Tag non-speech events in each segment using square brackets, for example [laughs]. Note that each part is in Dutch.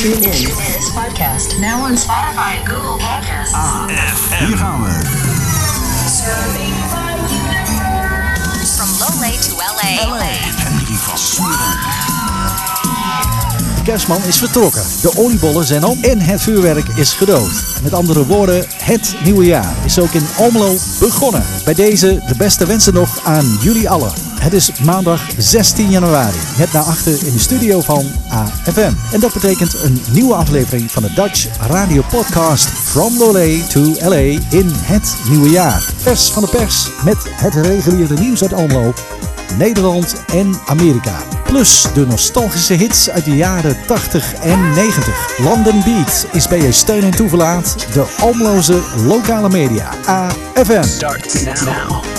Tune in. Podcast. Now on Spotify Google Podcasts. Hier gaan we. From Lolé to LA. LA. Henry van Kerstman is vertrokken, de oliebollen zijn op en het vuurwerk is gedood. Met andere woorden, het nieuwe jaar is ook in Omlo begonnen. Bij deze de beste wensen nog aan jullie allen. Het is maandag 16 januari, net daarachter in de studio van AFM. En dat betekent een nieuwe aflevering van de Dutch Radio Podcast From LA to LA in het nieuwe jaar. Pers van de pers met het reguliere nieuws uit Almelo, Nederland en Amerika. Plus de nostalgische hits uit de jaren 80 en 90. London Beat is bij je steun en toeverlaat de Almeloze lokale media. AFM. Start now.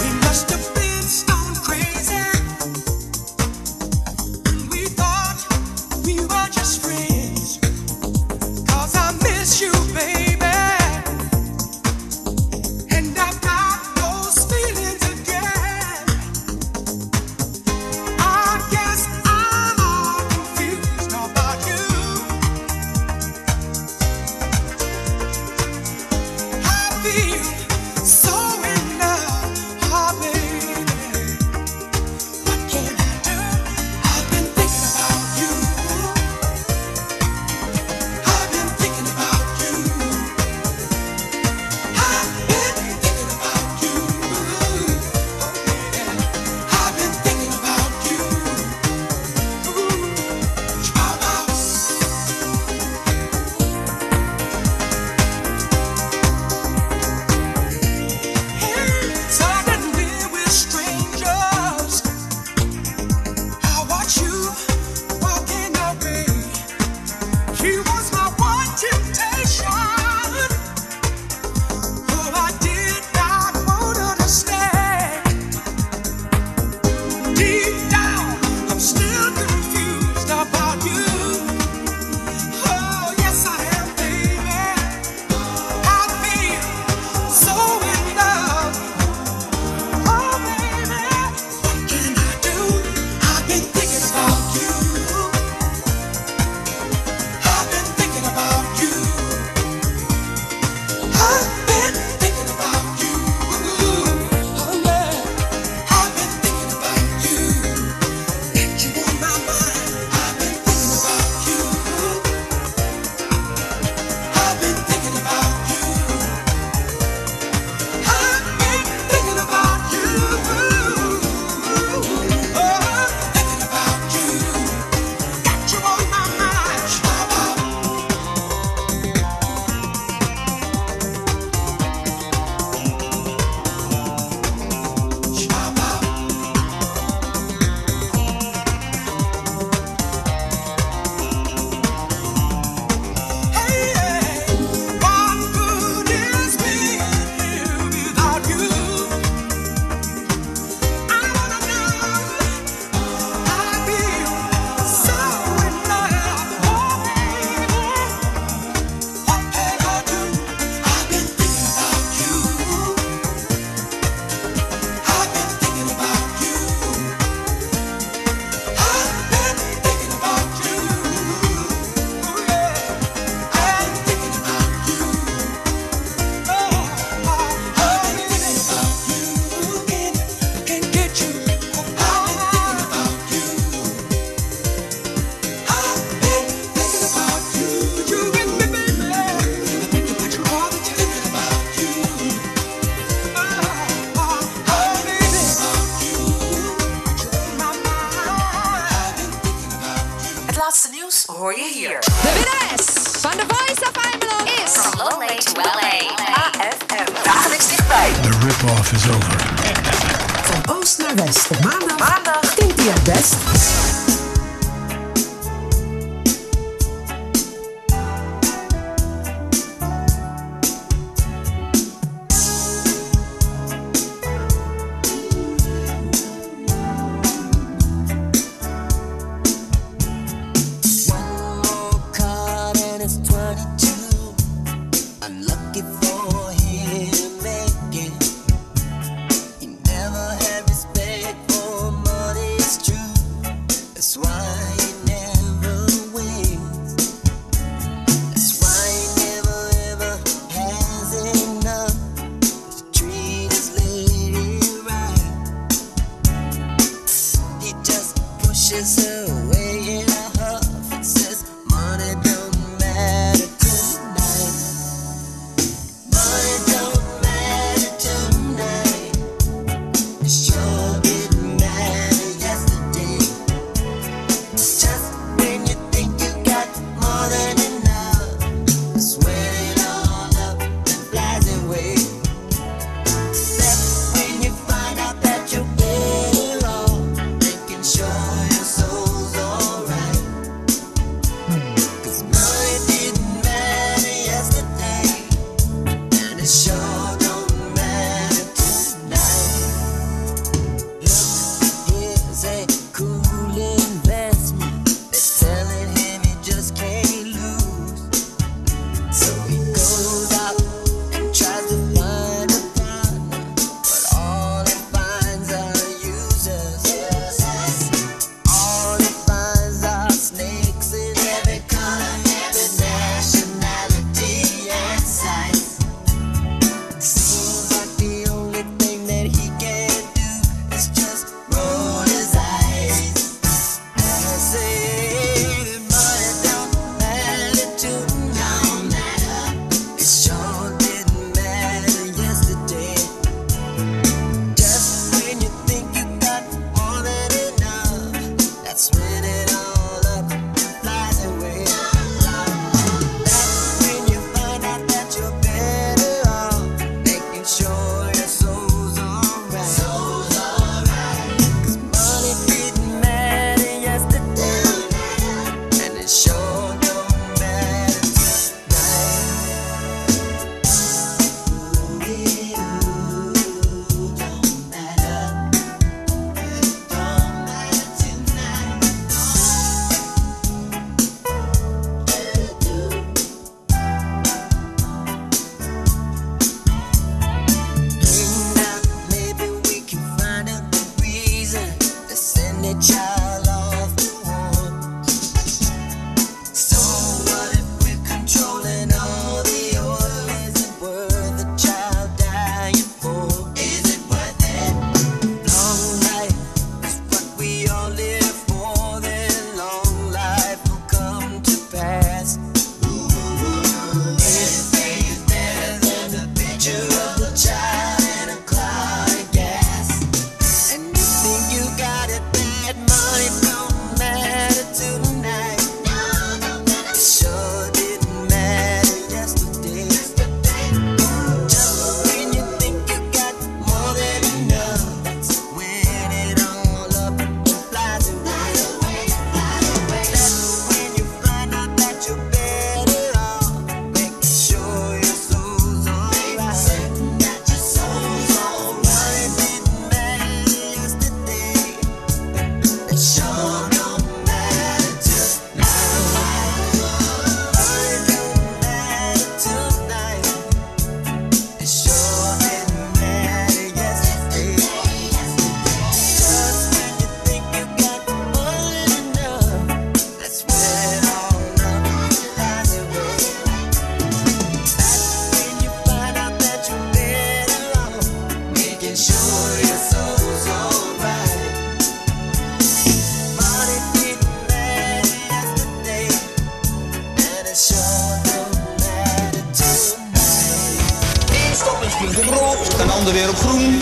Handen weer op groen.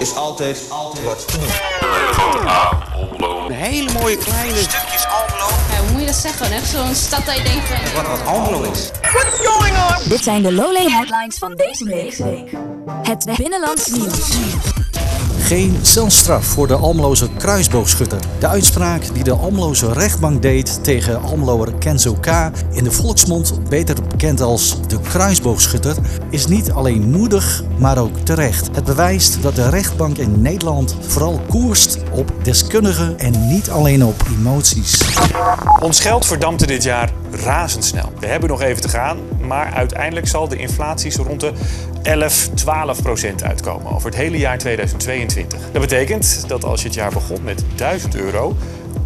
Is altijd, altijd wat te doen. Een hele mooie kleine stukjes Almelo. Ja, hoe moet je dat zeggen? Echt zo'n stad dat je denkt van... Wat wat Almelo is. Dit zijn de Lowlay headlines van deze week. Het binnenlands nieuws. Geen celstraf voor de Almeloze kruisboogschutter. De uitspraak die de Almeloze rechtbank deed tegen Almeloer Kenzo K. in de volksmond beter bekend als de kruisboogschutter, is niet alleen moedig, maar ook terecht. Het bewijst dat de rechtbank in Nederland vooral koerst op deskundigen en niet alleen op emoties. Ons geld verdampte dit jaar razendsnel. We hebben nog even te gaan, maar uiteindelijk zal de inflatie zo rond de 11, 12 procent uitkomen over het hele jaar 2022. Dat betekent dat als je het jaar begon met 1000 euro,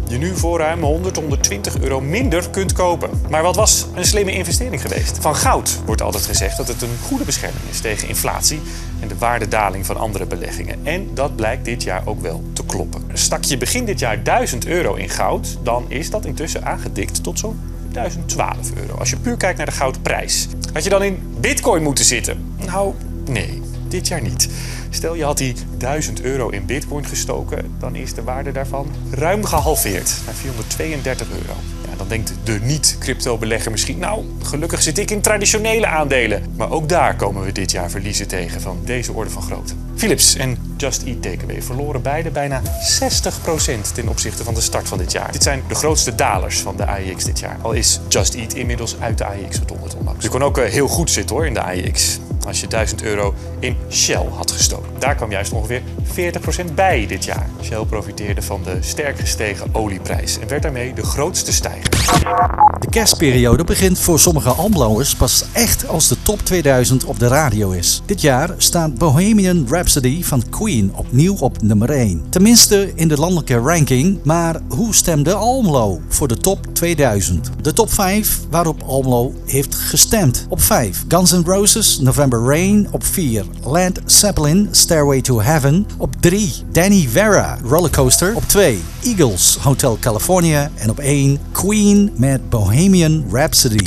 je nu voor ruim 100, 120 euro minder kunt kopen. Maar wat was een slimme investering geweest? Van goud wordt altijd gezegd dat het een goede bescherming is tegen inflatie en de waardedaling van andere beleggingen. En dat blijkt dit jaar ook wel te kloppen. Stak je begin dit jaar 1000 euro in goud, dan is dat intussen aangedikt tot zo'n 1012 euro. Als je puur kijkt naar de goudprijs. Had je dan in bitcoin moeten zitten? Nou, nee, dit jaar niet. Stel je had die 1000 euro in bitcoin gestoken, dan is de waarde daarvan ruim gehalveerd naar 432 euro. Ja, dan denkt de niet-crypto-belegger misschien, nou, gelukkig zit ik in traditionele aandelen. Maar ook daar komen we dit jaar verliezen tegen van deze orde van grootte. Philips en Just Eat Takeaway verloren beide bijna 60% ten opzichte van de start van dit jaar. Dit zijn de grootste dalers van de AEX dit jaar. Al is Just Eat inmiddels uit de AEX gedonderd onlangs. Je kon ook eh, heel goed zitten hoor in de AEX. Als je 1000 euro in Shell had gestoken. Daar kwam juist ongeveer 40% bij dit jaar. Shell profiteerde van de sterk gestegen olieprijs en werd daarmee de grootste stijger. De kerstperiode begint voor sommige Almeloers pas echt als de top 2000 op de radio is. Dit jaar staat Bohemian Rhapsody van Queen opnieuw op nummer 1. Tenminste in de landelijke ranking, maar hoe stemde Almelo voor de top 2000? De top 5 waarop Almelo heeft gestemd. Op 5 Guns N' Roses November Rain. Op 4 Led Zeppelin Stairway to Heaven. Op 3 Danny Vera Rollercoaster. Op 2 Eagles Hotel California. En op 1 Queen met Bohemian Rhapsody.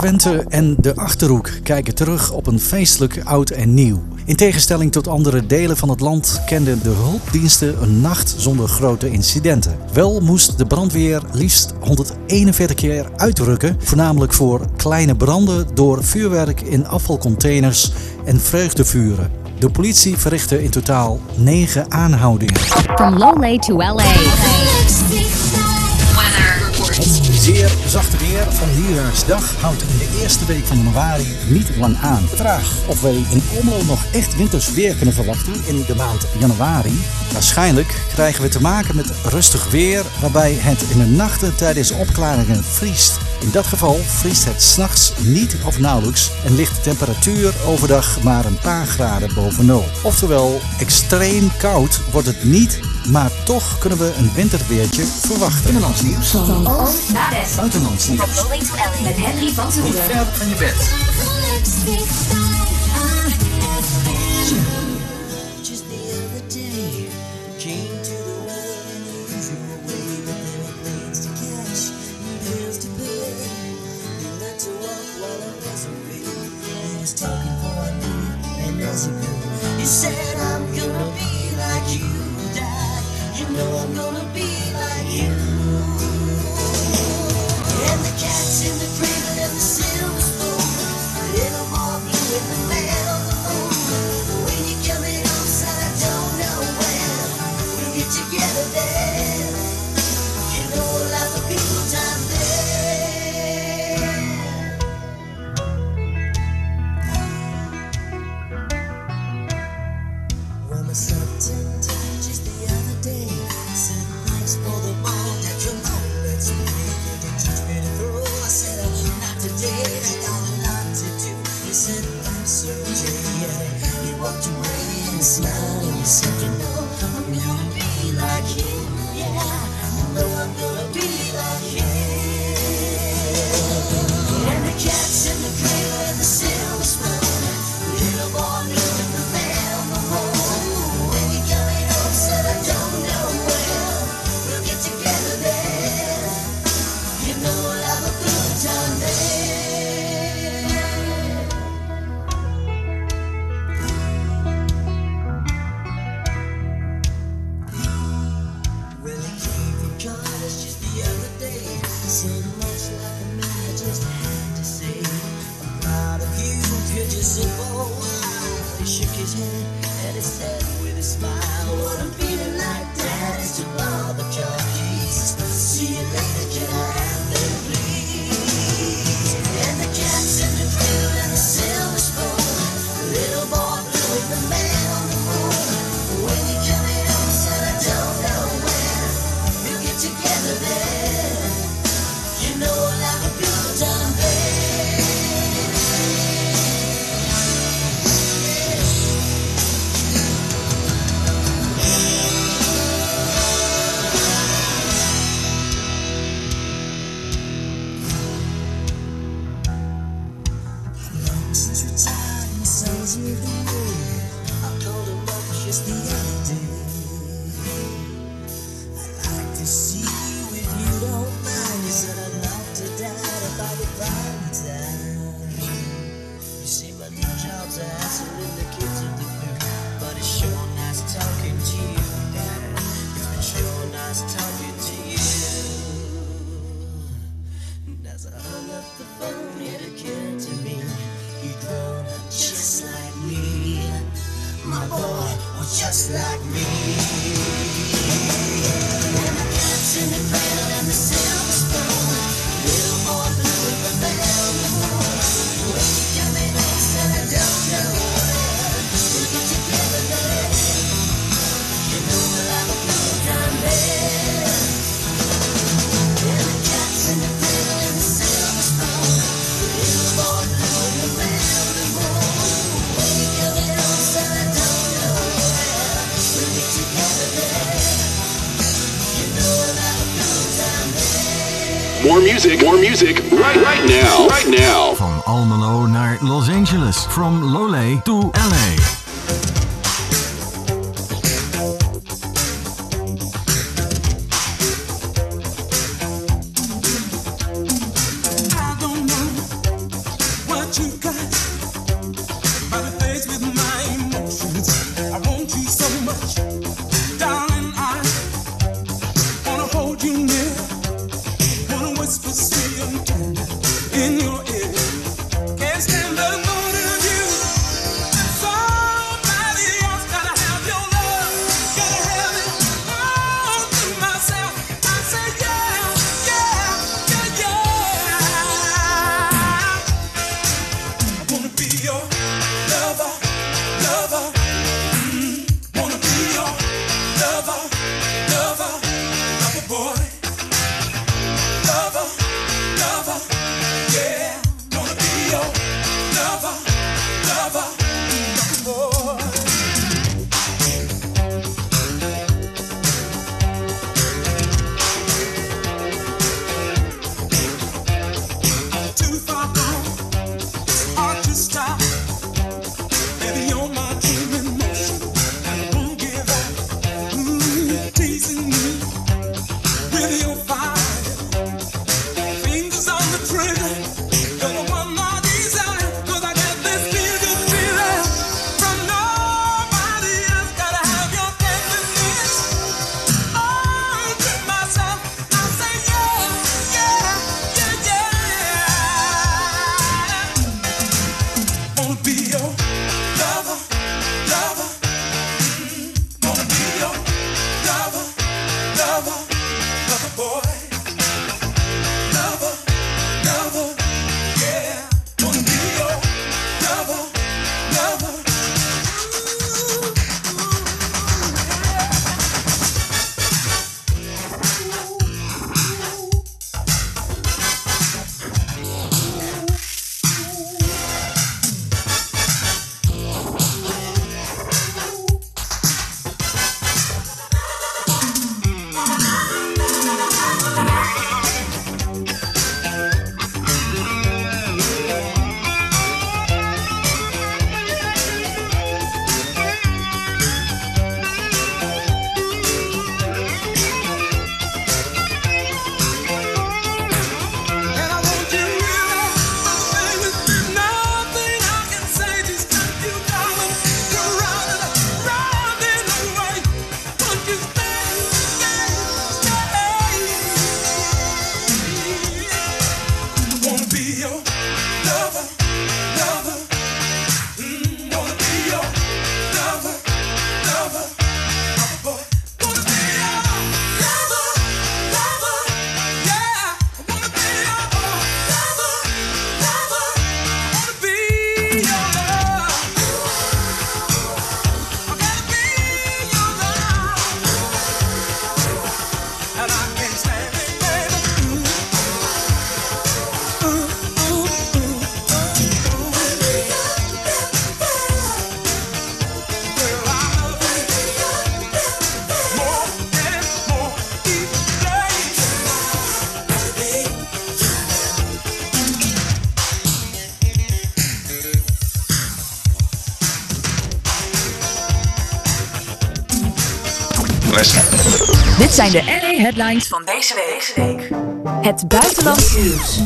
Twente en de Achterhoek kijken terug op een feestelijk oud en nieuw. In tegenstelling tot andere delen van het land kenden de hulpdiensten een nacht zonder grote incidenten. Wel moest de brandweer liefst 141 keer uitrukken, voornamelijk voor kleine branden door vuurwerk in afvalcontainers en vreugdevuren. De politie verrichtte in totaal 9 aanhoudingen. From to LA. Zeer zachte weer van Nieuwjaarsdag houdt in de eerste week van januari niet lang aan. De vraag of wij in Almelo nog echt winters weer kunnen verwachten in de maand januari. Waarschijnlijk krijgen we te maken met rustig weer waarbij het in de nachten tijdens opklaringen vriest. In dat geval vriest het s'nachts niet of nauwelijks en ligt de temperatuur overdag maar een paar graden boven nul. Oftewel, extreem koud wordt het niet, maar toch kunnen we een winterweertje verwachten. Binnenlands nieuws. Van Oost naar West. Buitenlands nieuws. Met Henry van. Ver van je bed. music, more music, right, right now, right now. From Almelo naar Los Angeles. From Lolé to LA. Dit zijn de LA headlines van deze week. Het buitenlands nieuws.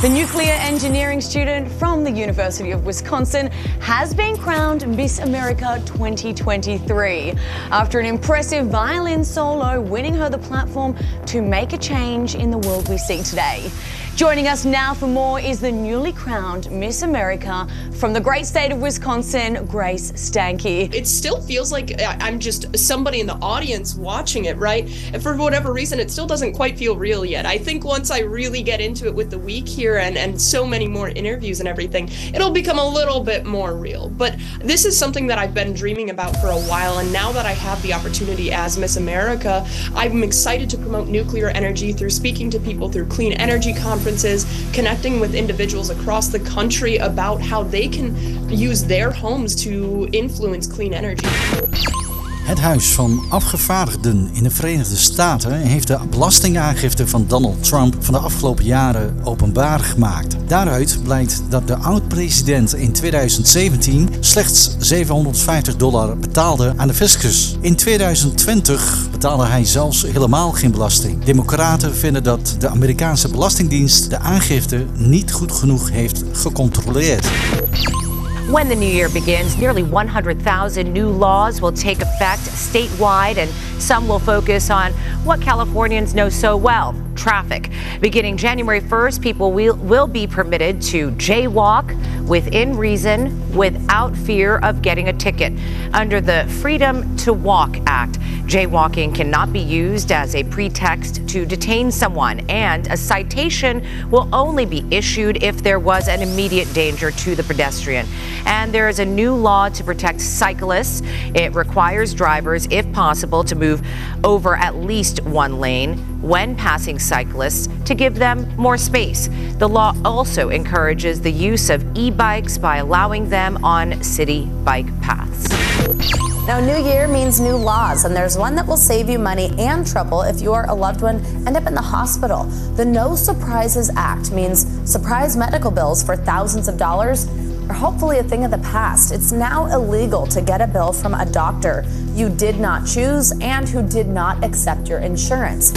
The nuclear engineering student from the University of Wisconsin has been crowned Miss America 2023 after an impressive violin solo winning her the platform to make a change in the world we see today. Joining us now for more is the newly crowned Miss America from the great state of Wisconsin, Grace Stanky. It still feels like I'm just somebody in the audience watching it, right? And for whatever reason, it still doesn't quite feel real yet. I think once I really get into it with the week here and, and so many more interviews and everything, it'll become a little bit more real. But this is something that I've been dreaming about for a while. And now that I have the opportunity as Miss America, I'm excited to promote nuclear energy through speaking to people through clean energy conferences, connecting with individuals across the country about how they can use their homes to influence clean energy. Het Huis van Afgevaardigden in de Verenigde Staten heeft de belastingaangifte van Donald Trump van de afgelopen jaren openbaar gemaakt. Daaruit blijkt dat de oud-president in 2017 slechts 750 dollar betaalde aan de fiscus. In 2020 betaalde hij zelfs helemaal geen belasting. Democraten vinden dat de Amerikaanse Belastingdienst de aangifte niet goed genoeg heeft gecontroleerd. When the new year begins, nearly 100,000 new laws will take effect statewide, and some will focus on what Californians know so well traffic. Beginning January 1st, people will, will be permitted to jaywalk within reason without fear of getting a ticket. Under the Freedom to Walk Act, jaywalking cannot be used as a pretext to detain someone, and a citation will only be issued if there was an immediate danger to the pedestrian. And there is a new law to protect cyclists. It requires drivers, if possible, to move over at least one lane when passing cyclists to give them more space. The law also encourages the use of e bikes by allowing them on city bike paths. Now, new year means new laws, and there's one that will save you money and trouble if you or a loved one end up in the hospital. The No Surprises Act means surprise medical bills for thousands of dollars are hopefully a thing of the past. It's now illegal to get a bill from a doctor you did not choose and who did not accept your insurance.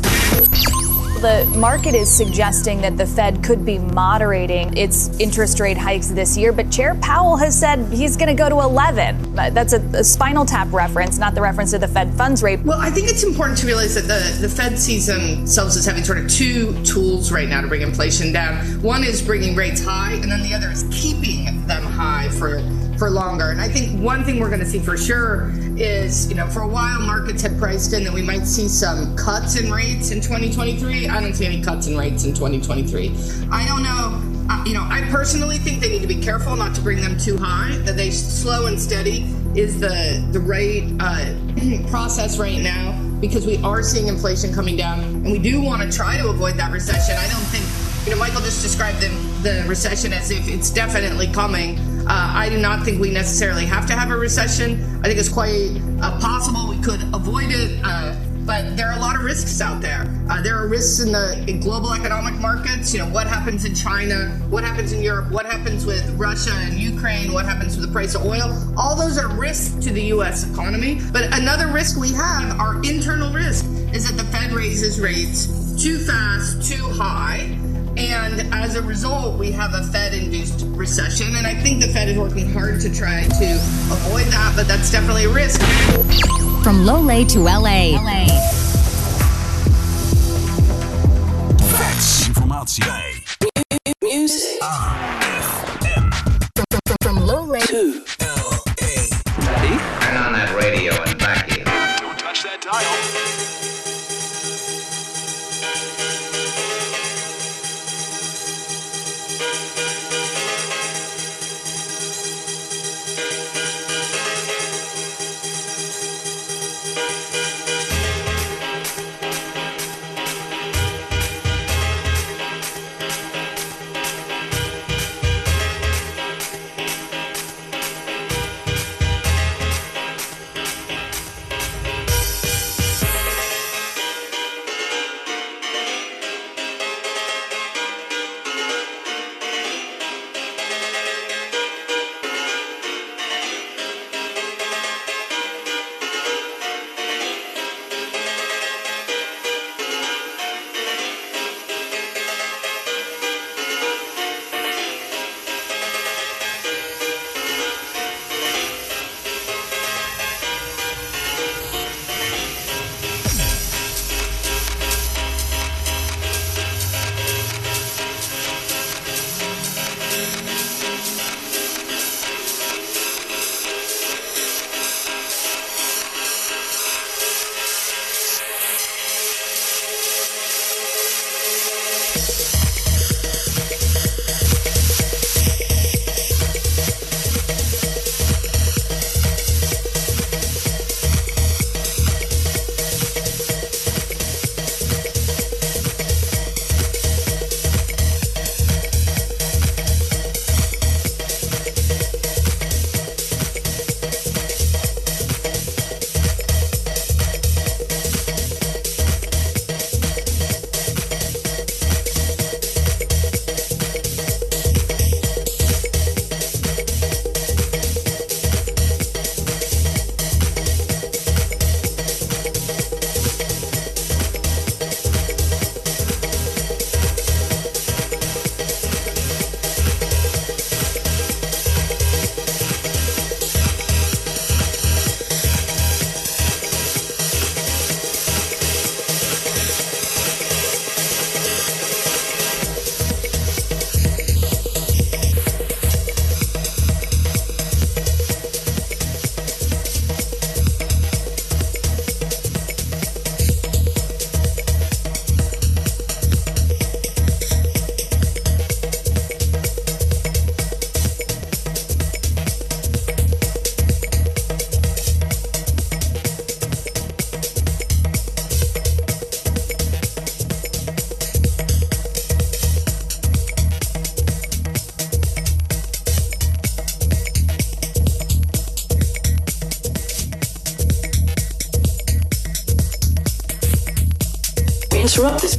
The market is suggesting that the Fed could be moderating its interest rate hikes this year, but Chair Powell has said he's going to go to 11. Uh, That's a, a Spinal Tap reference, not the reference to the Fed funds rate. Well, I think it's important to realize that the, the Fed sees themselves as having sort of two tools right now to bring inflation down. One is bringing rates high, and then the other is keeping them high for for longer. And I think one thing we're going to see for sure is, you know, for a while markets had priced in that we might see some cuts in rates in 2023. I don't see any cuts in rates in 2023. I don't know. Uh, you know, I personally think they need to be careful not to bring them too high. That they slow and steady is the the right uh, [clears throat] process right now because we are seeing inflation coming down, and we do want to try to avoid that recession. I don't think you know Michael just described the the recession as if it's definitely coming. Uh, I do not think we necessarily have to have a recession. I think it's quite uh, possible we could avoid it. Uh, but there are a lot of risks out there. Uh, there are risks in the in global economic markets. You know, what happens in China? What happens in Europe? What happens with Russia and Ukraine? What happens with the price of oil? All those are risks to the U.S. economy. But another risk we have, our internal risk, is that the Fed raises rates too fast, too high. And as a result, we have a Fed induced recession. And I think the Fed is working hard to try to avoid that, but that's definitely a risk. From Lole to LA. Facts. Informatie.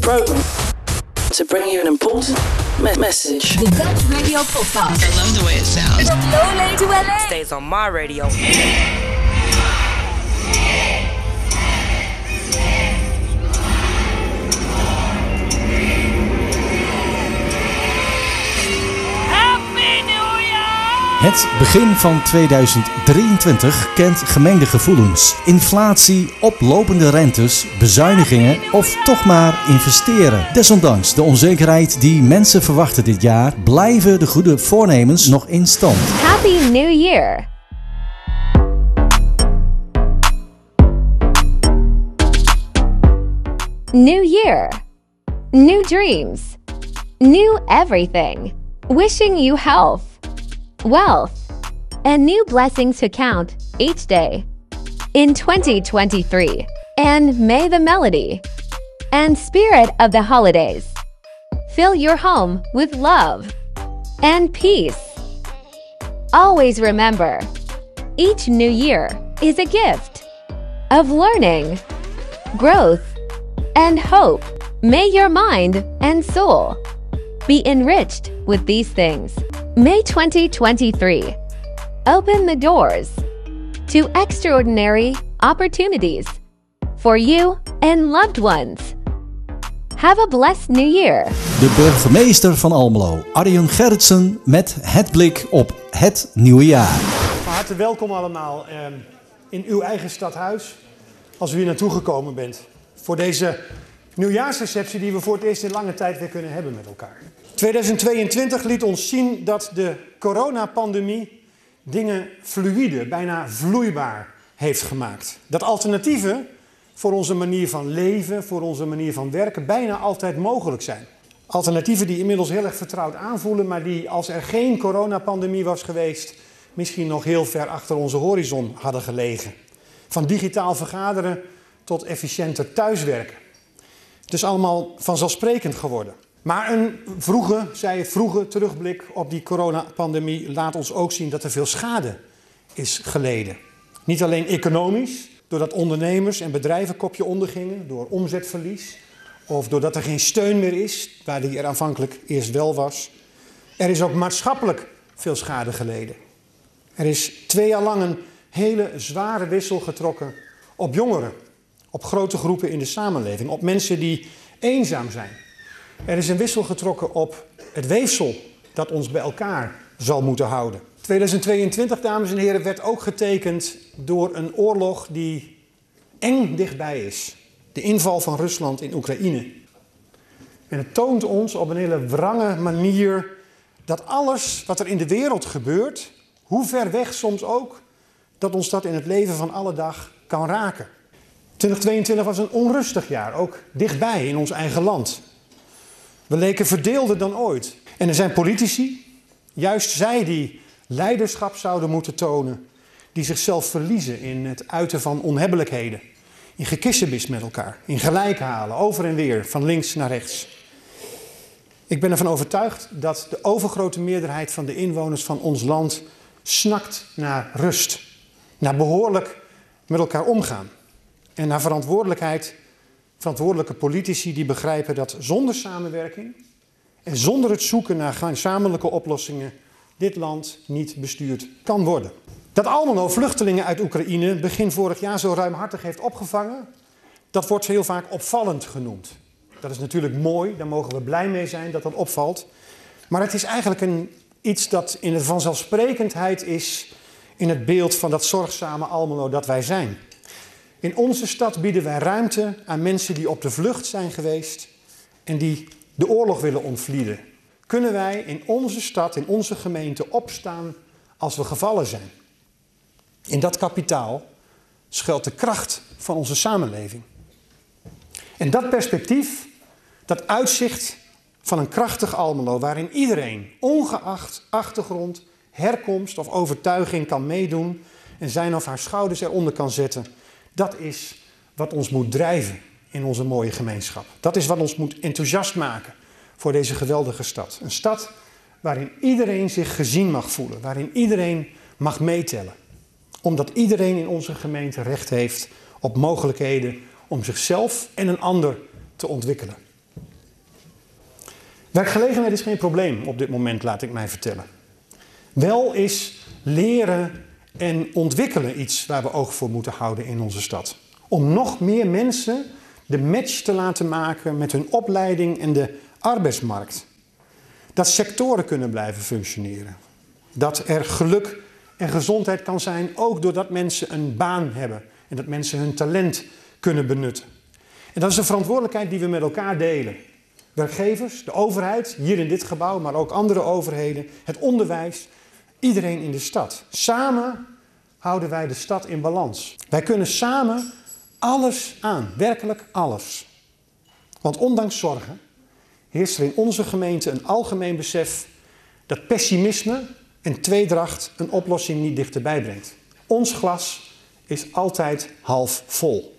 Program to bring you an important me- message. The Dutch Radio Podcast. I love the way it sounds. From Lowlay to LA. Stays on my radio. Het begin van 2023 kent gemengde gevoelens. Inflatie, oplopende rentes, bezuinigingen of toch maar investeren. Desondanks de onzekerheid die mensen verwachten dit jaar, blijven de goede voornemens nog in stand. Happy New Year! New year, new dreams, new everything. Wishing you health, wealth, and new blessings to count each day in 2023. And may the melody and spirit of the holidays fill your home with love and peace. Always remember, each new year is a gift of learning, growth, and hope. May your mind and soul be enriched with these things. May 2023 open the doors to extraordinary opportunities for you and loved ones. Have a blessed new year. De burgemeester van Almelo, Arjen Gerritsen, met het blik op het nieuwe jaar. Van harte welkom allemaal eh, in uw eigen stadhuis, als u hier naartoe gekomen bent. Voor deze nieuwjaarsreceptie die we voor het eerst in lange tijd weer kunnen hebben met elkaar. 2022 liet ons zien dat de coronapandemie dingen fluïde, bijna vloeibaar heeft gemaakt. Dat alternatieven voor onze manier van leven, voor onze manier van werken, bijna altijd mogelijk zijn. Alternatieven die inmiddels heel erg vertrouwd aanvoelen, maar die als er geen coronapandemie was geweest, misschien nog heel ver achter onze horizon hadden gelegen. Van digitaal vergaderen tot efficiënter thuiswerken. Het is allemaal vanzelfsprekend geworden. Maar een vroege, zij vroege terugblik op die coronapandemie laat ons ook zien dat er veel schade is geleden. Niet alleen economisch, doordat ondernemers en bedrijven kopje ondergingen, door omzetverlies, of doordat er geen steun meer is, waar die er aanvankelijk eerst wel was. Er is ook maatschappelijk veel schade geleden. Er is twee jaar lang een hele zware wissel getrokken op jongeren, op grote groepen in de samenleving, op mensen die eenzaam zijn. Er is een wissel getrokken op het weefsel dat ons bij elkaar zal moeten houden. 2022, dames en heren, werd ook getekend door een oorlog die eng dichtbij is. De inval van Rusland in Oekraïne. En het toont ons op een hele wrange manier dat alles wat er in de wereld gebeurt, hoe ver weg soms ook, dat ons dat in het leven van alle dag kan raken. 2022 was een onrustig jaar, ook dichtbij in ons eigen land. We leken verdeelder dan ooit. En er zijn politici, juist zij die leiderschap zouden moeten tonen, die zichzelf verliezen in het uiten van onhebbelijkheden, in gekissenbis met elkaar, in gelijk halen, over en weer, van links naar rechts. Ik ben ervan overtuigd dat de overgrote meerderheid van de inwoners van ons land snakt naar rust, naar behoorlijk met elkaar omgaan en naar verantwoordelijkheid verantwoordelijke politici die begrijpen dat zonder samenwerking en zonder het zoeken naar gezamenlijke oplossingen dit land niet bestuurd kan worden. Dat Almelo vluchtelingen uit Oekraïne begin vorig jaar zo ruimhartig heeft opgevangen, dat wordt heel vaak opvallend genoemd. Dat is natuurlijk mooi, daar mogen we blij mee zijn dat dat opvalt. Maar het is eigenlijk een, iets dat in de vanzelfsprekendheid is in het beeld van dat zorgzame Almelo dat wij zijn. In onze stad bieden wij ruimte aan mensen die op de vlucht zijn geweest en die de oorlog willen ontvlieden. Kunnen wij in onze stad, in onze gemeente opstaan als we gevallen zijn? In dat kapitaal schuilt de kracht van onze samenleving. En dat perspectief, dat uitzicht van een krachtig Almelo, waarin iedereen, ongeacht achtergrond, herkomst of overtuiging, kan meedoen en zijn of haar schouders eronder kan zetten, dat is wat ons moet drijven in onze mooie gemeenschap. Dat is wat ons moet enthousiast maken voor deze geweldige stad. Een stad waarin iedereen zich gezien mag voelen, waarin iedereen mag meetellen. Omdat iedereen in onze gemeente recht heeft op mogelijkheden om zichzelf en een ander te ontwikkelen. Werkgelegenheid is geen probleem op dit moment, laat ik mij vertellen. Wel is leren en ontwikkelen iets waar we oog voor moeten houden in onze stad. Om nog meer mensen de match te laten maken met hun opleiding en de arbeidsmarkt. Dat sectoren kunnen blijven functioneren. Dat er geluk en gezondheid kan zijn, ook doordat mensen een baan hebben en dat mensen hun talent kunnen benutten. En dat is een verantwoordelijkheid die we met elkaar delen. Werkgevers, de overheid, hier in dit gebouw, maar ook andere overheden, het onderwijs, iedereen in de stad. Samen houden wij de stad in balans. Wij kunnen samen alles aan, werkelijk alles. Want ondanks zorgen heerst er in onze gemeente een algemeen besef dat pessimisme en tweedracht een oplossing niet dichterbij brengt. Ons glas is altijd half vol.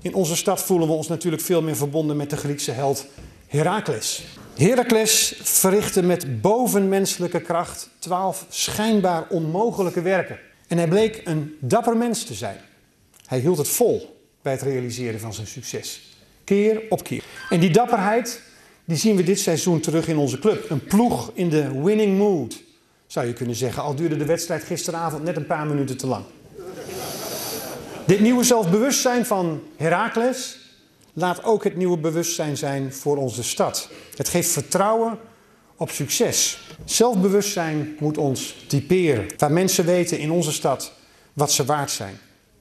In onze stad voelen we ons natuurlijk veel meer verbonden met de Griekse held Herakles. Herakles verrichtte met bovenmenselijke kracht twaalf schijnbaar onmogelijke werken. En hij bleek een dapper mens te zijn. Hij hield het vol bij het realiseren van zijn succes. Keer op keer. En die dapperheid die zien we dit seizoen terug in onze club. Een ploeg in de winning mood, zou je kunnen zeggen. Al duurde de wedstrijd gisteravond net een paar minuten te lang. Dit nieuwe zelfbewustzijn van Herakles laat ook het nieuwe bewustzijn zijn voor onze stad. Het geeft vertrouwen op succes. Zelfbewustzijn moet ons typeren. Waar mensen weten in onze stad wat ze waard zijn.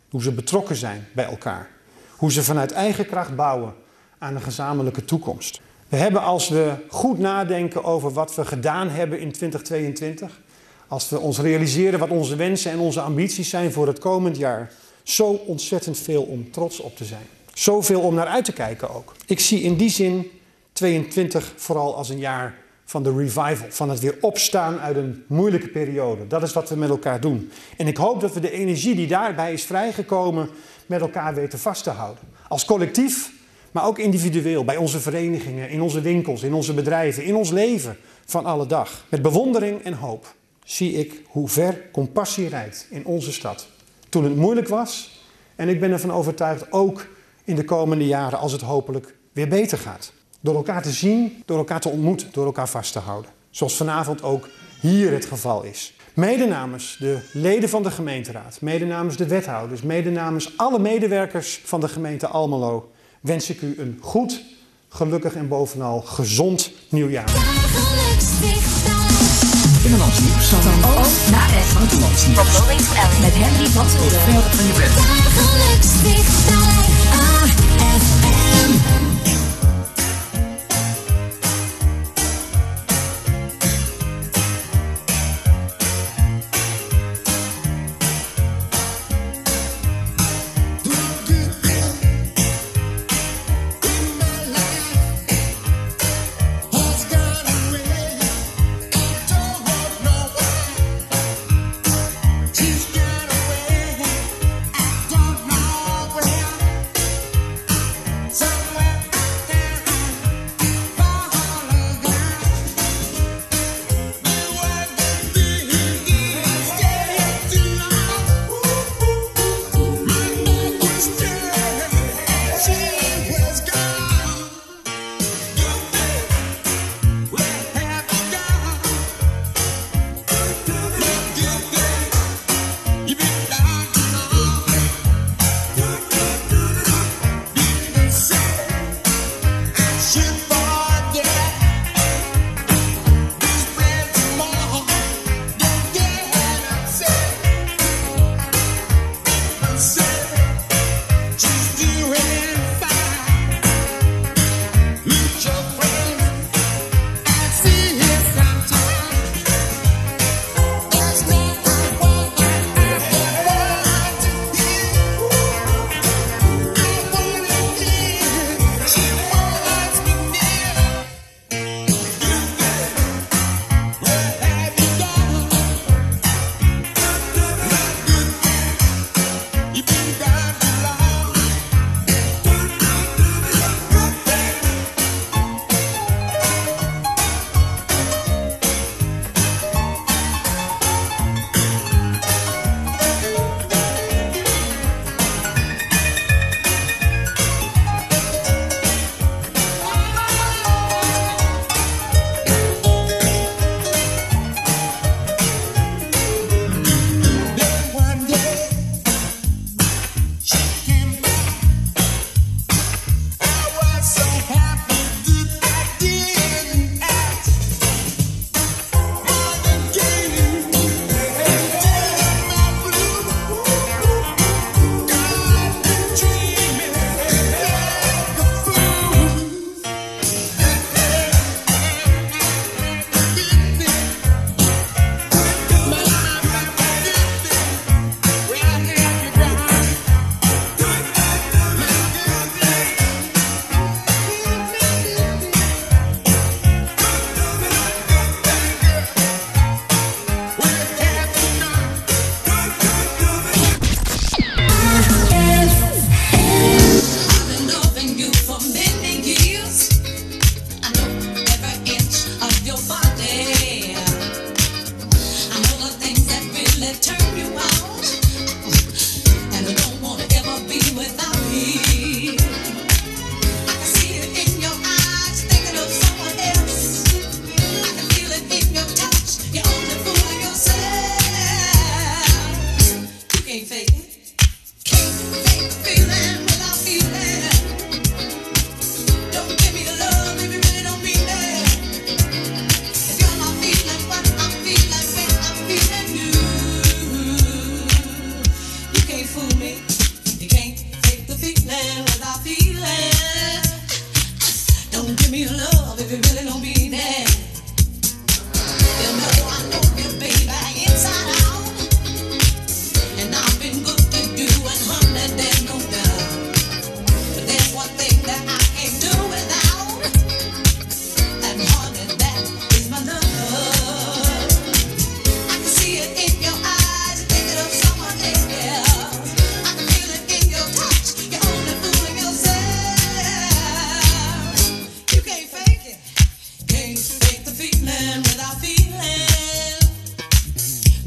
Hoe ze betrokken zijn bij elkaar. Hoe ze vanuit eigen kracht bouwen aan een gezamenlijke toekomst. We hebben als we goed nadenken over wat we gedaan hebben in 2022, als we ons realiseren wat onze wensen en onze ambities zijn voor het komend jaar, zo ontzettend veel om trots op te zijn. Zoveel om naar uit te kijken ook. Ik zie in die zin 22 vooral als een jaar van de revival, van het weer opstaan uit een moeilijke periode. Dat is wat we met elkaar doen. En ik hoop dat we de energie die daarbij is vrijgekomen met elkaar weten vast te houden. Als collectief, maar ook individueel, bij onze verenigingen, in onze winkels, in onze bedrijven, in ons leven van alle dag. Met bewondering en hoop zie ik hoe ver compassie rijdt in onze stad. Toen het moeilijk was, en ik ben ervan overtuigd ook in de komende jaren als het hopelijk weer beter gaat. Door elkaar te zien, door elkaar te ontmoeten, door elkaar vast te houden. Zoals vanavond ook hier het geval is. Mede namens de leden van de gemeenteraad, mede namens de wethouders, mede namens alle medewerkers van de gemeente Almelo wens ik u een goed, gelukkig en bovenal gezond nieuwjaar. Binnenlands nieuws van O naar F. Buitenlands nieuws. Van 0 tot 11 met Henry van Zulden.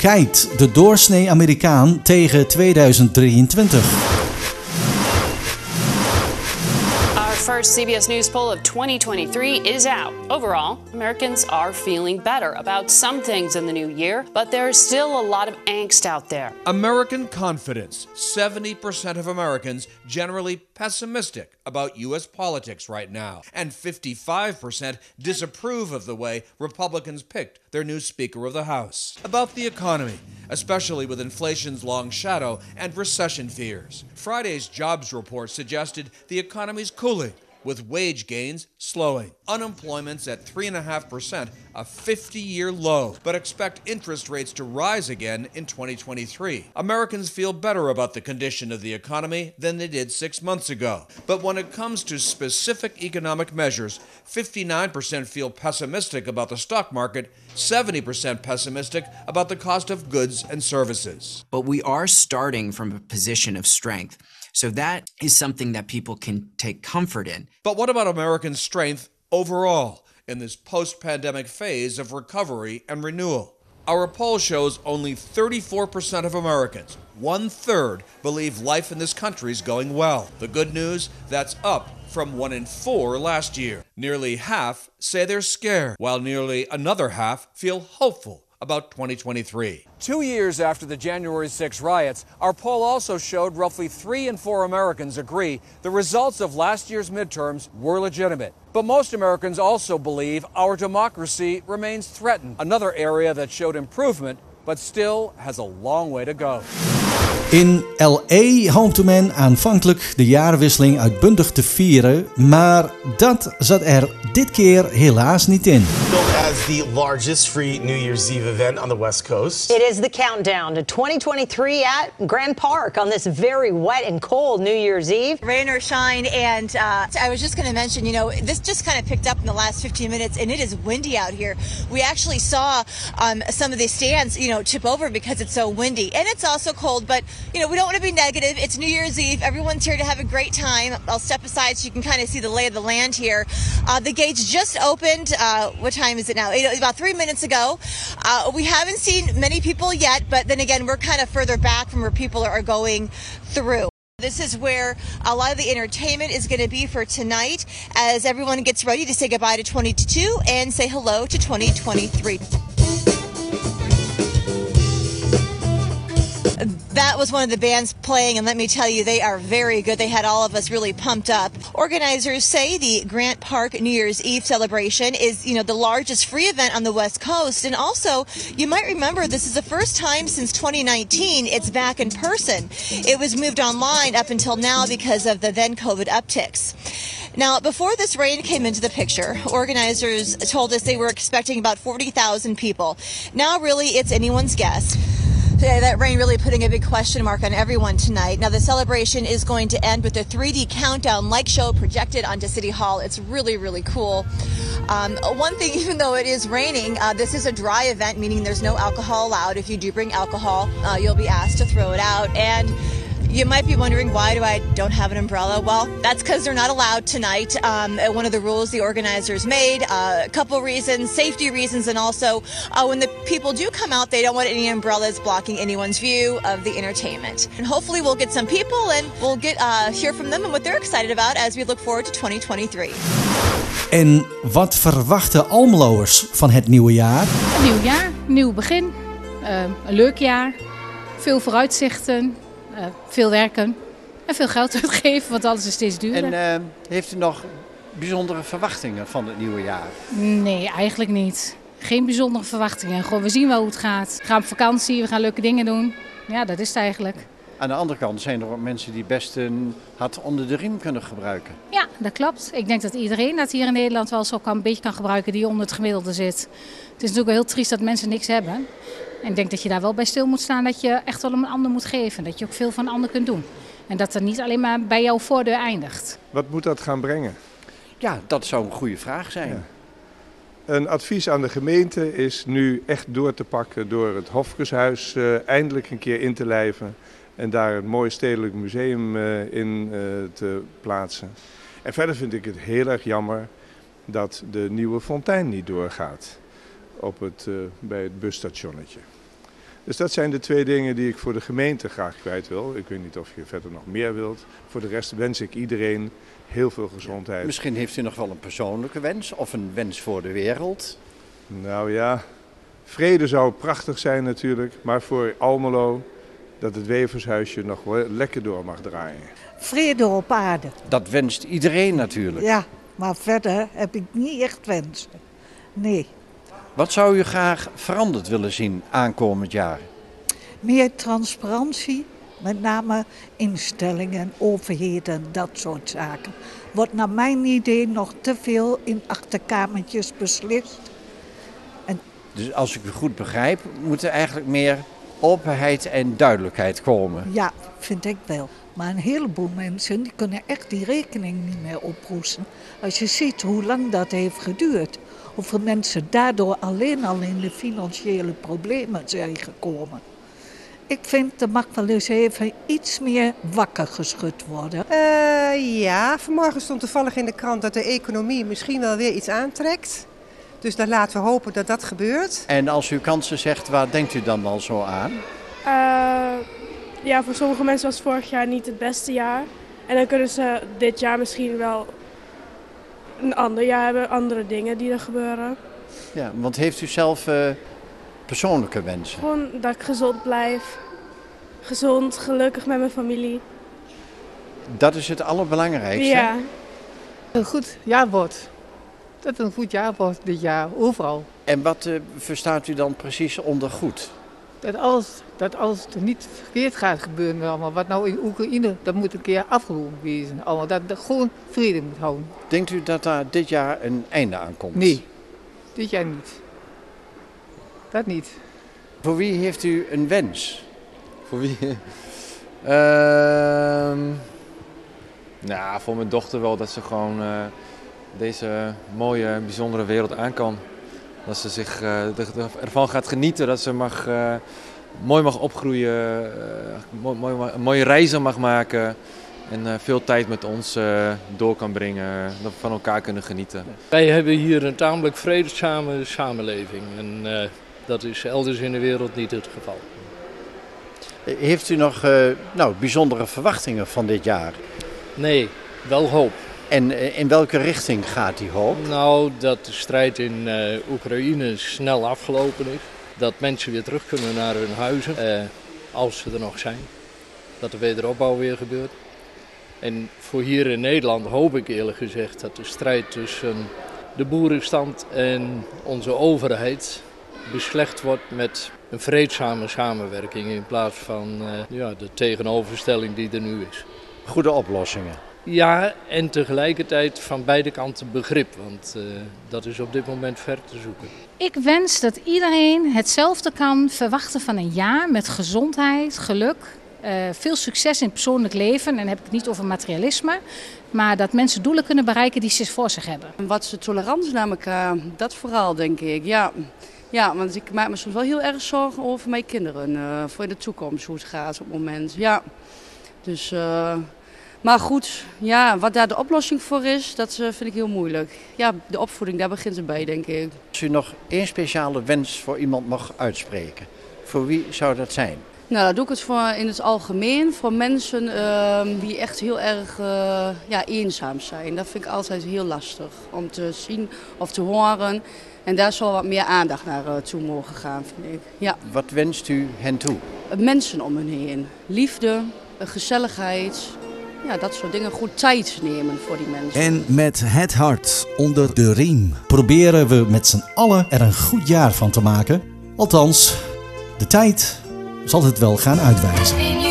kijkt de doorsnee Amerikaan tegen 2023? Our first CBS News poll of 2023 is out. Overall, Americans are feeling better about some things in the new year, but there's still a lot of angst out there. American confidence. 70% of Americans generally pessimistic about U.S. politics right now, and 55% disapprove of the way Republicans picked their new Speaker of the House. About the economy, especially with inflation's long shadow and recession fears. Friday's jobs report suggested the economy's cooling with wage gains slowing. Unemployment's at 3.5%, a 50 year low, but expect interest rates to rise again in 2023. Americans feel better about the condition of the economy than they did six months ago. But when it comes to specific economic measures, 59% feel pessimistic about the stock market, 70% pessimistic about the cost of goods and services. But we are starting from a position of strength. So that is something that people can take comfort in. But what about American strength overall in this post pandemic phase of recovery and renewal? Our poll shows only 34% of Americans, one third, believe life in this country is going well. The good news, that's up from one in four last year. Nearly half say they're scared, while nearly another half feel hopeful about 2023. Two years after the January 6 riots, our poll also showed roughly three in four Americans agree the results of last year's midterms were legitimate. But most Americans also believe our democracy remains threatened, another area that showed improvement but still has a long way to go. In L.A. hoopte men aanvankelijk de jaarwisseling uitbundig te vieren, maar dat zat er dit keer helaas niet in. Billed as the largest free New Year's Eve event on the West Coast. It is the countdown to 2023 at Grand Park on this very wet and cold New Year's Eve. Rain or shine, and uh, I was just going to mention, you know, this just kind of picked up in the last 15 minutes, and it is windy out here. We actually saw um, some of the stands, you know, tip over because it's so windy, and it's also cold. But you know, we don't want to be negative. It's New Year's Eve. Everyone's here to have a great time. I'll step aside so you can kind of see the lay of the land here. Uh, the gates just opened. Uh, what time is it now? Eight, about three minutes ago. Uh, we haven't seen many people yet, but then again, we're kind of further back from where people are going through. This is where a lot of the entertainment is going to be for tonight as everyone gets ready to say goodbye to 22 and say hello to 2023. That was one of the bands playing, and let me tell you, they are very good. They had all of us really pumped up. Organizers say the Grant Park New Year's Eve celebration is, you know, the largest free event on the West Coast. And also, you might remember this is the first time since 2019 it's back in person. It was moved online up until now because of the then COVID upticks. Now, before this rain came into the picture, organizers told us they were expecting about 40,000 people. Now, really, it's anyone's guess. That rain really putting a big question mark on everyone tonight. Now, the celebration is going to end with a 3D countdown like show projected onto City Hall. It's really, really cool. Um, one thing, [laughs] even though it is raining, uh, this is a dry event, meaning there's no alcohol allowed. If you do bring alcohol, uh, you'll be asked to throw it out. And you might be wondering why do I don't have an umbrella? Well, that's because they're not allowed tonight. Um, one of the rules the organizers made. Uh, a couple reasons, safety reasons, and also uh, when the people do come out, they don't want any umbrellas blocking anyone's view of the entertainment. And hopefully, we'll get some people and we'll get uh, hear from them and what they're excited about as we look forward to 2023. En wat verwachten Almeloers van het nieuwe jaar? Een nieuw jaar, nieuw begin, eh, een leuk jaar, veel vooruitzichten, veel werken en veel geld [laughs] uitgeven, want alles is steeds duurder. En eh, heeft u nog bijzondere verwachtingen van het nieuwe jaar? Nee, eigenlijk niet. Geen bijzondere verwachtingen. Gewoon, we zien wel hoe het gaat. We gaan op vakantie, we gaan leuke dingen doen. Ja, dat is het eigenlijk. Aan de andere kant zijn er ook mensen die best een hart onder de riem kunnen gebruiken. Ja, dat klopt. Ik denk dat iedereen dat hier in Nederland wel zo kan, een beetje kan gebruiken die onder het gemiddelde zit. Het is natuurlijk wel heel triest dat mensen niks hebben. En ik denk dat je daar wel bij stil moet staan dat je echt wel om een ander moet geven. Dat je ook veel van een ander kunt doen. En dat het niet alleen maar bij jouw voordeur eindigt. Wat moet dat gaan brengen? Ja, dat zou een goede vraag zijn. Een advies aan de gemeente is nu echt door te pakken door het Hofkeshuis eh, eindelijk een keer in te lijven. En daar een mooi stedelijk museum eh, in eh, te plaatsen. En verder vind ik het heel erg jammer dat de nieuwe fontein niet doorgaat op het, eh, bij het busstationnetje. Dus dat zijn de twee dingen die ik voor de gemeente graag kwijt wil. Ik weet niet of je verder nog meer wilt. Voor de rest wens ik iedereen heel veel gezondheid. Misschien heeft u nog wel een persoonlijke wens of een wens voor de wereld. Nou ja, vrede zou prachtig zijn natuurlijk, maar voor Almelo dat het wevershuisje nog wel lekker door mag draaien. Vrede op aarde. Dat wenst iedereen natuurlijk. Ja, maar verder heb ik niet echt wensen. Nee. Wat zou u graag veranderd willen zien aankomend jaar? Meer transparantie, met name instellingen, overheden, dat soort zaken. Wordt naar mijn idee nog te veel in achterkamertjes beslist. Dus als ik u goed begrijp, moet er eigenlijk meer openheid en duidelijkheid komen. Ja, vind ik wel. Maar een heleboel mensen die kunnen echt die rekening niet meer oproesten. Als je ziet hoe lang dat heeft geduurd. Hoeveel mensen daardoor alleen al in de financiële problemen zijn gekomen. Ik vind er mag wel eens even iets meer wakker geschud worden. Eh, ja, vanmorgen stond toevallig in de krant dat de economie misschien wel weer iets aantrekt. Dus dan laten we hopen dat dat gebeurt. En als u kansen zegt, waar denkt u dan al zo aan? Eh, ja, voor sommige mensen was vorig jaar niet het beste jaar. En dan kunnen ze dit jaar misschien wel een ander jaar hebben, andere dingen die er gebeuren. Ja, want heeft u zelf eh, persoonlijke wensen? Gewoon dat ik gezond blijf. Gezond, gelukkig met mijn familie. Dat is het allerbelangrijkste. Ja. Een goed jaar wordt. Dat het een goed jaar wordt dit jaar, overal. En wat eh, verstaat u dan precies onder goed? Dat alles, dat alles er niet verkeerd gaat gebeuren allemaal. Wat nou in Oekraïne, dat moet een keer afgelopen wezen. Allemaal. Dat er gewoon vrede moet houden. Denkt u dat daar dit jaar een einde aan komt? Nee, dit jaar niet. Dat niet. Voor wie heeft u een wens? Voor wie? Ehm nou, voor mijn dochter wel dat ze gewoon eh, deze mooie, bijzondere wereld aan kan. Dat ze zich eh, ervan gaat genieten, dat ze mag, eh, mooi mag opgroeien, eh, mooi, mooi, mooie reizen mag maken. En eh, veel tijd met ons eh, door kan brengen, dat we van elkaar kunnen genieten. Wij hebben hier een tamelijk vrededzame samenleving. En eh, dat is elders in de wereld niet het geval. Heeft u nog eh, nou, bijzondere verwachtingen van dit jaar? Nee, wel hoop. En eh, in welke richting gaat die hoop? Nou, dat de strijd in eh, Oekraïne snel afgelopen is. Dat mensen weer terug kunnen naar hun huizen, eh, als ze er nog zijn. Dat de wederopbouw weer gebeurt. En voor hier in Nederland hoop ik eerlijk gezegd dat de strijd tussen de boerenstand en onze overheid beslecht wordt met een vreedzame samenwerking in plaats van ja, de tegenoverstelling die er nu is. Goede oplossingen. Ja, en tegelijkertijd van beide kanten begrip, want eh, dat is op dit moment ver te zoeken. Ik wens dat iedereen hetzelfde kan verwachten van een jaar met gezondheid, geluk, eh, veel succes in het persoonlijk leven. En dan heb ik het niet over materialisme, maar dat mensen doelen kunnen bereiken die ze voor zich hebben. Wat is de tolerantie naar elkaar? Dat vooral, denk ik. Ja. ja, want ik maak me soms wel heel erg zorgen over mijn kinderen. eh, voor de toekomst, hoe het gaat op het moment. Ja. Dus, eh, maar goed, ja, wat daar de oplossing voor is, dat eh, vind ik heel moeilijk. Ja, de opvoeding, daar begint het bij, denk ik. Als u nog één speciale wens voor iemand mag uitspreken, voor wie zou dat zijn? Nou, dat doe ik het voor in het algemeen. Voor mensen ehm, die echt heel erg eh, ja, eenzaam zijn. Dat vind ik altijd heel lastig om te zien of te horen. En daar zal wat meer aandacht naar eh, toe mogen gaan, vind ik. Ja. Wat wenst u hen toe? Mensen om hen heen. Liefde, gezelligheid. Ja, dat soort dingen. Goed tijd nemen voor die mensen. En met het hart onder de riem proberen we met z'n allen er een goed jaar van te maken. Althans, de tijd zal het wel gaan uitwijzen.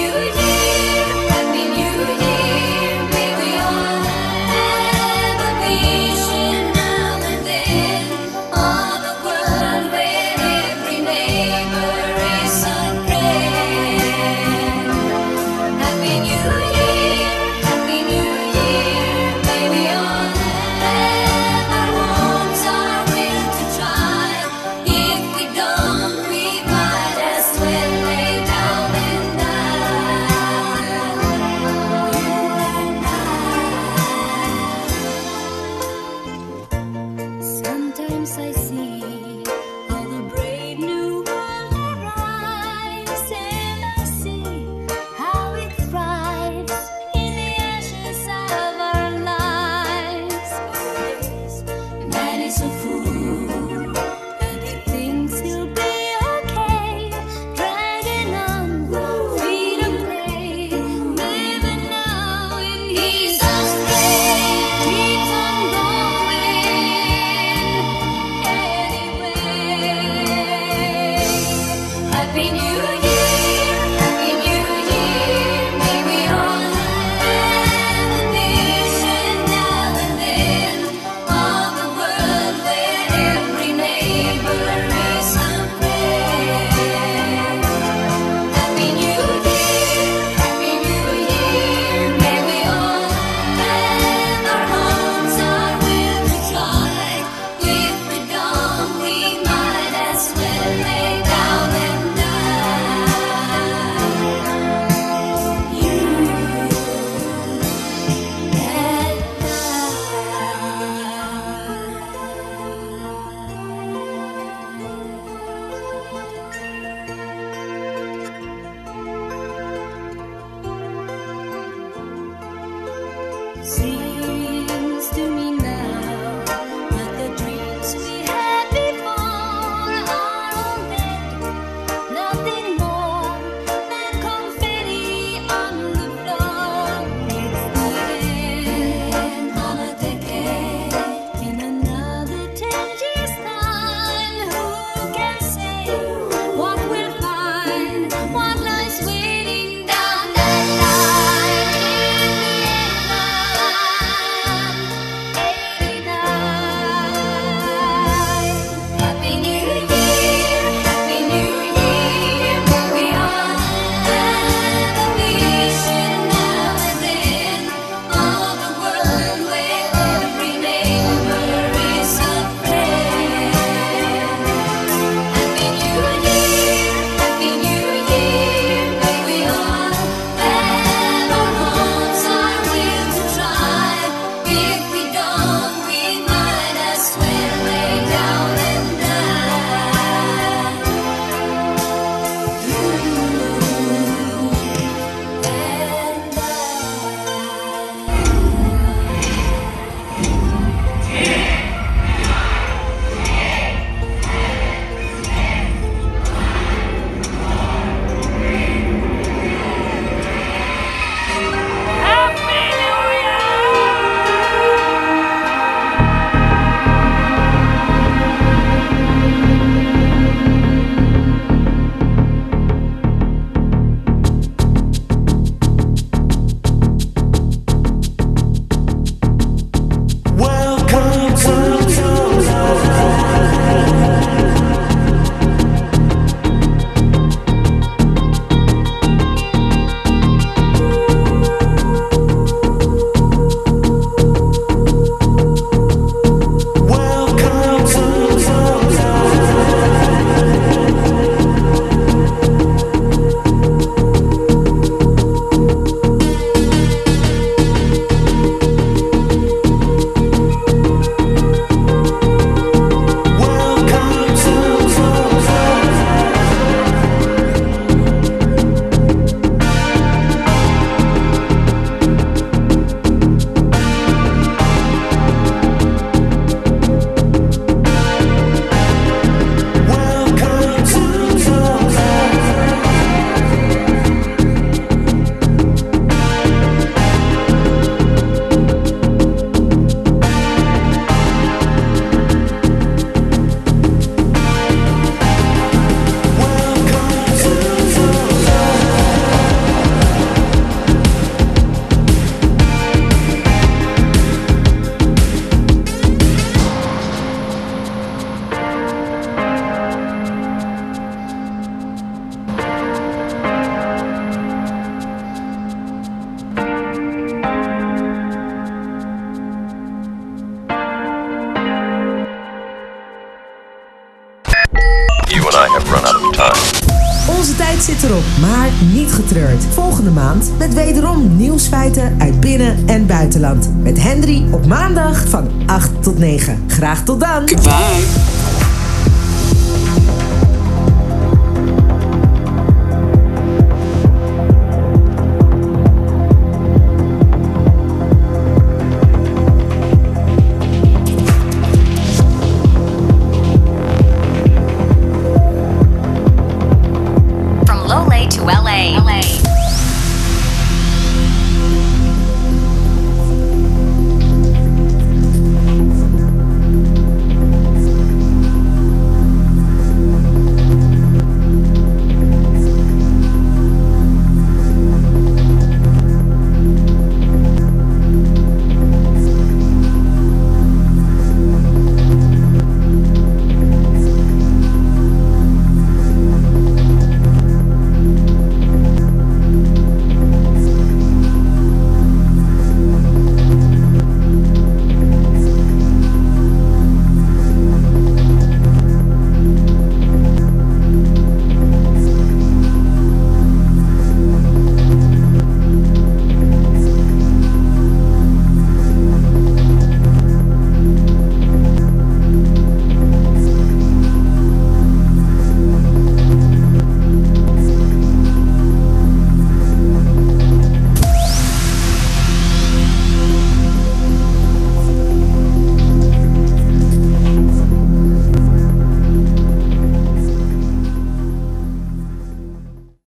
You and I have run out of time. Onze tijd zit erop, maar niet getreurd. Volgende maand met wederom nieuwsfeiten uit binnen- en buitenland. Met Henry op maandag van 8 tot 9. Graag tot dan. Goodbye.